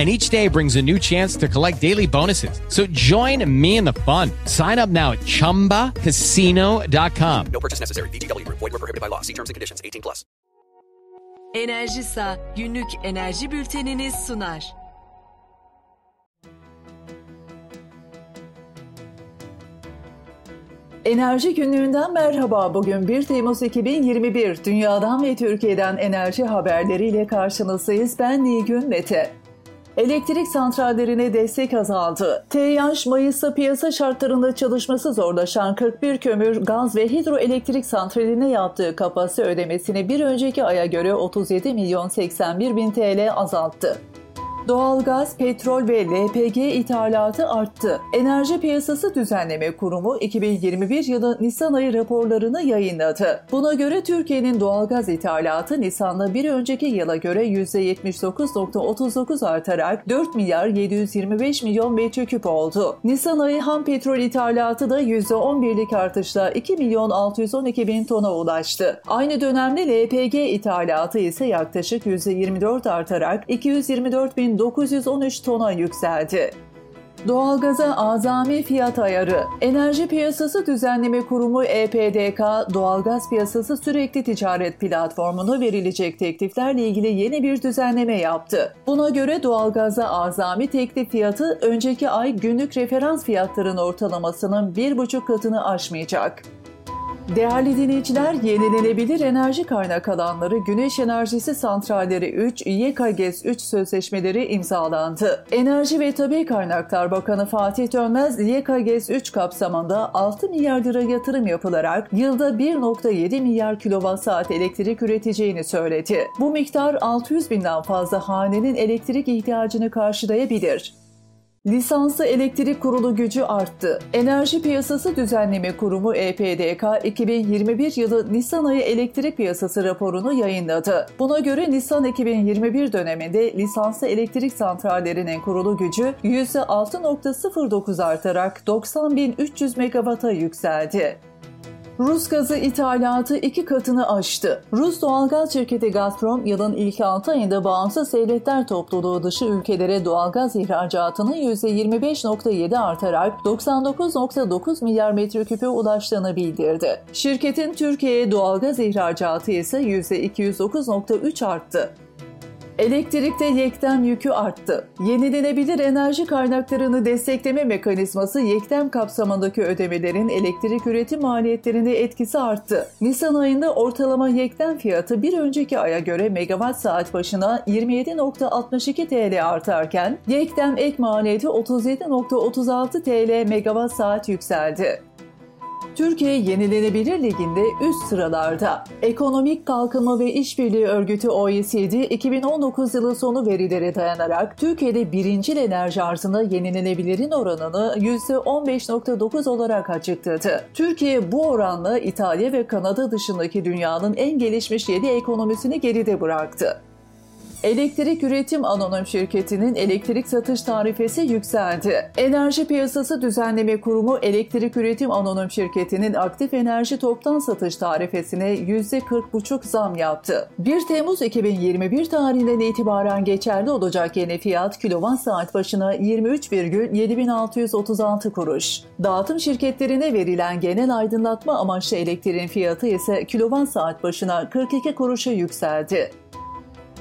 and each day brings a new chance to collect daily bonuses. So join me in the fun. Sign up now at ChumbaCasino.com. No purchase necessary. VGW. Void were prohibited by law. See terms and conditions. 18 plus. Enerjisa günlük enerji bülteniniz sunar. Enerji günlüğünden merhaba. Bugün 1 Temmuz 2021. Dünyadan ve Türkiye'den enerji haberleriyle karşınızdayız. Ben Nilgün Mete. Elektrik santrallerine destek azaldı. TEİAŞ, Mayıs'ta piyasa şartlarında çalışması zorlaşan 41 kömür, gaz ve hidroelektrik santraline yaptığı kapasite ödemesini bir önceki aya göre 37 milyon 81 bin TL azalttı. Doğalgaz, petrol ve LPG ithalatı arttı. Enerji Piyasası Düzenleme Kurumu 2021 yılı Nisan ayı raporlarını yayınladı. Buna göre Türkiye'nin doğalgaz ithalatı Nisan'da bir önceki yıla göre %79.39 artarak 4 milyar 725 milyon metreküp oldu. Nisan ayı ham petrol ithalatı da %11'lik artışla 2 milyon 612 bin tona ulaştı. Aynı dönemde LPG ithalatı ise yaklaşık %24 artarak 224 bin 913 tona yükseldi. Doğalgaza azami fiyat ayarı. Enerji Piyasası Düzenleme Kurumu EPDK, doğalgaz piyasası sürekli ticaret platformuna verilecek tekliflerle ilgili yeni bir düzenleme yaptı. Buna göre doğalgaza azami teklif fiyatı önceki ay günlük referans fiyatların ortalamasının 1,5 katını aşmayacak. Değerli dinleyiciler, yenilenebilir enerji kaynak alanları Güneş Enerjisi Santralleri 3, YKGES 3 sözleşmeleri imzalandı. Enerji ve Tabi Kaynaklar Bakanı Fatih Dönmez, YKGES 3 kapsamında 6 milyar lira yatırım yapılarak yılda 1.7 milyar kilowatt saat elektrik üreteceğini söyledi. Bu miktar 600 binden fazla hanenin elektrik ihtiyacını karşılayabilir. Lisanslı elektrik kurulu gücü arttı. Enerji Piyasası Düzenleme Kurumu EPDK 2021 yılı Nisan ayı elektrik piyasası raporunu yayınladı. Buna göre Nisan 2021 döneminde lisanslı elektrik santrallerinin kurulu gücü %6.09 artarak 90.300 MW'a yükseldi. Rus gazı ithalatı iki katını aştı. Rus doğalgaz şirketi Gazprom yılın ilk 6 ayında bağımsız devletler topluluğu dışı ülkelere doğalgaz ihracatının %25.7 artarak 99.9 milyar metreküpe ulaştığını bildirdi. Şirketin Türkiye'ye doğalgaz ihracatı ise %209.3 arttı. Elektrikte yektem yükü arttı. Yenilenebilir enerji kaynaklarını destekleme mekanizması yektem kapsamındaki ödemelerin elektrik üretim maliyetlerinde etkisi arttı. Nisan ayında ortalama yektem fiyatı bir önceki aya göre megawatt saat başına 27.62 TL artarken yektem ek maliyeti 37.36 TL megawatt saat yükseldi. Türkiye Yenilenebilir Ligi'nde üst sıralarda. Ekonomik Kalkınma ve İşbirliği Örgütü OECD 2019 yılı sonu verilere dayanarak Türkiye'de birincil enerji arzında yenilenebilirin oranını %15.9 olarak açıkladı. Türkiye bu oranla İtalya ve Kanada dışındaki dünyanın en gelişmiş 7 ekonomisini geride bıraktı. Elektrik Üretim Anonim Şirketi'nin elektrik satış tarifesi yükseldi. Enerji Piyasası Düzenleme Kurumu Elektrik Üretim Anonim Şirketi'nin aktif enerji toptan satış tarifesine %40,5 zam yaptı. 1 Temmuz 2021 tarihinden itibaren geçerli olacak yeni fiyat kilowatt saat başına 23,7636 kuruş. Dağıtım şirketlerine verilen genel aydınlatma amaçlı elektriğin fiyatı ise kilowatt saat başına 42 kuruşa yükseldi.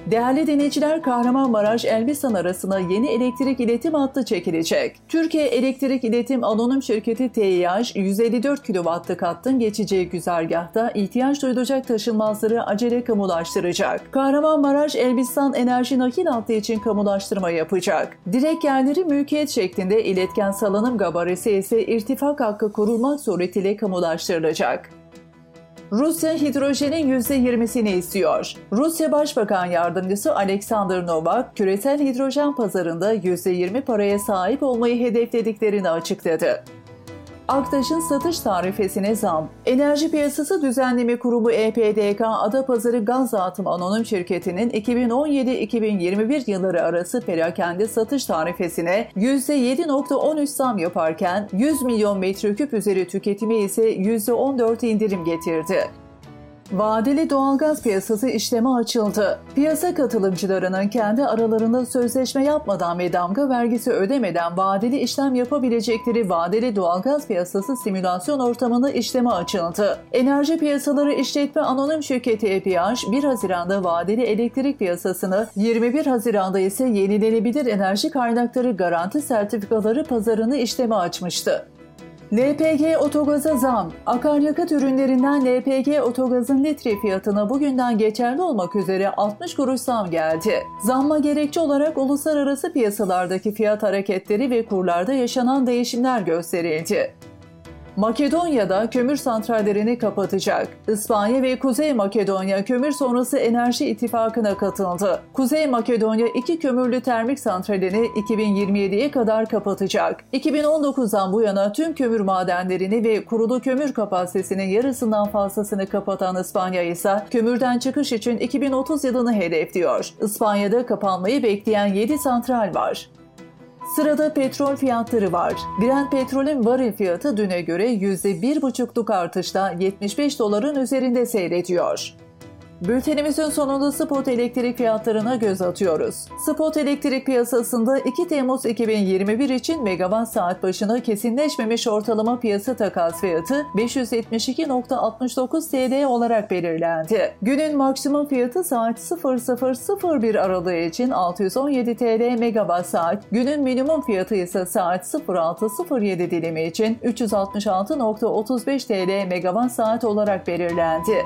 Değerli dinleyiciler Kahramanmaraş Elbistan arasına yeni elektrik iletim hattı çekilecek. Türkiye Elektrik İletim Anonim Şirketi TİH 154 kW'lık hattın geçeceği güzergahta ihtiyaç duyulacak taşınmazları acele kamulaştıracak. Kahramanmaraş Elbistan Enerji Nakil Hattı için kamulaştırma yapacak. Direk yerleri mülkiyet şeklinde iletken salınım gabarisi ise irtifak hakkı korunmak suretiyle kamulaştırılacak. Rusya hidrojenin %20'sini istiyor. Rusya Başbakan Yardımcısı Alexander Novak, küresel hidrojen pazarında %20 paraya sahip olmayı hedeflediklerini açıkladı. Aktaş'ın satış tarifesine zam. Enerji Piyasası Düzenleme Kurumu EPDK Adapazarı Gaz Dağıtım Anonim Şirketi'nin 2017-2021 yılları arası perakende satış tarifesine %7.13 zam yaparken 100 milyon metreküp üzeri tüketimi ise %14 indirim getirdi. Vadeli doğalgaz piyasası işleme açıldı. Piyasa katılımcılarının kendi aralarında sözleşme yapmadan ve damga vergisi ödemeden vadeli işlem yapabilecekleri vadeli doğalgaz piyasası simülasyon ortamında işleme açıldı. Enerji Piyasaları İşletme Anonim Şirketi EPH 1 Haziran'da vadeli elektrik piyasasını, 21 Haziran'da ise yenilenebilir enerji kaynakları garanti sertifikaları pazarını işleme açmıştı. LPG otogaza zam. Akaryakıt ürünlerinden LPG otogazın litre fiyatına bugünden geçerli olmak üzere 60 kuruş zam geldi. Zamma gerekçe olarak uluslararası piyasalardaki fiyat hareketleri ve kurlarda yaşanan değişimler gösterildi. Makedonya'da kömür santrallerini kapatacak. İspanya ve Kuzey Makedonya kömür sonrası enerji ittifakına katıldı. Kuzey Makedonya iki kömürlü termik santralini 2027'ye kadar kapatacak. 2019'dan bu yana tüm kömür madenlerini ve kurulu kömür kapasitesinin yarısından fazlasını kapatan İspanya ise kömürden çıkış için 2030 yılını hedefliyor. İspanya'da kapanmayı bekleyen 7 santral var. Sırada petrol fiyatları var. Brent petrolün varil fiyatı düne göre %1,5'luk artışla 75 doların üzerinde seyrediyor. Bültenimizin sonunda spot elektrik fiyatlarına göz atıyoruz. Spot elektrik piyasasında 2 Temmuz 2021 için megawatt saat başına kesinleşmemiş ortalama piyasa takas fiyatı 572.69 TL olarak belirlendi. Günün maksimum fiyatı saat 0001 aralığı için 617 TL megawatt saat, günün minimum fiyatı ise saat 0607 dilimi için 366.35 TL megawatt saat olarak belirlendi.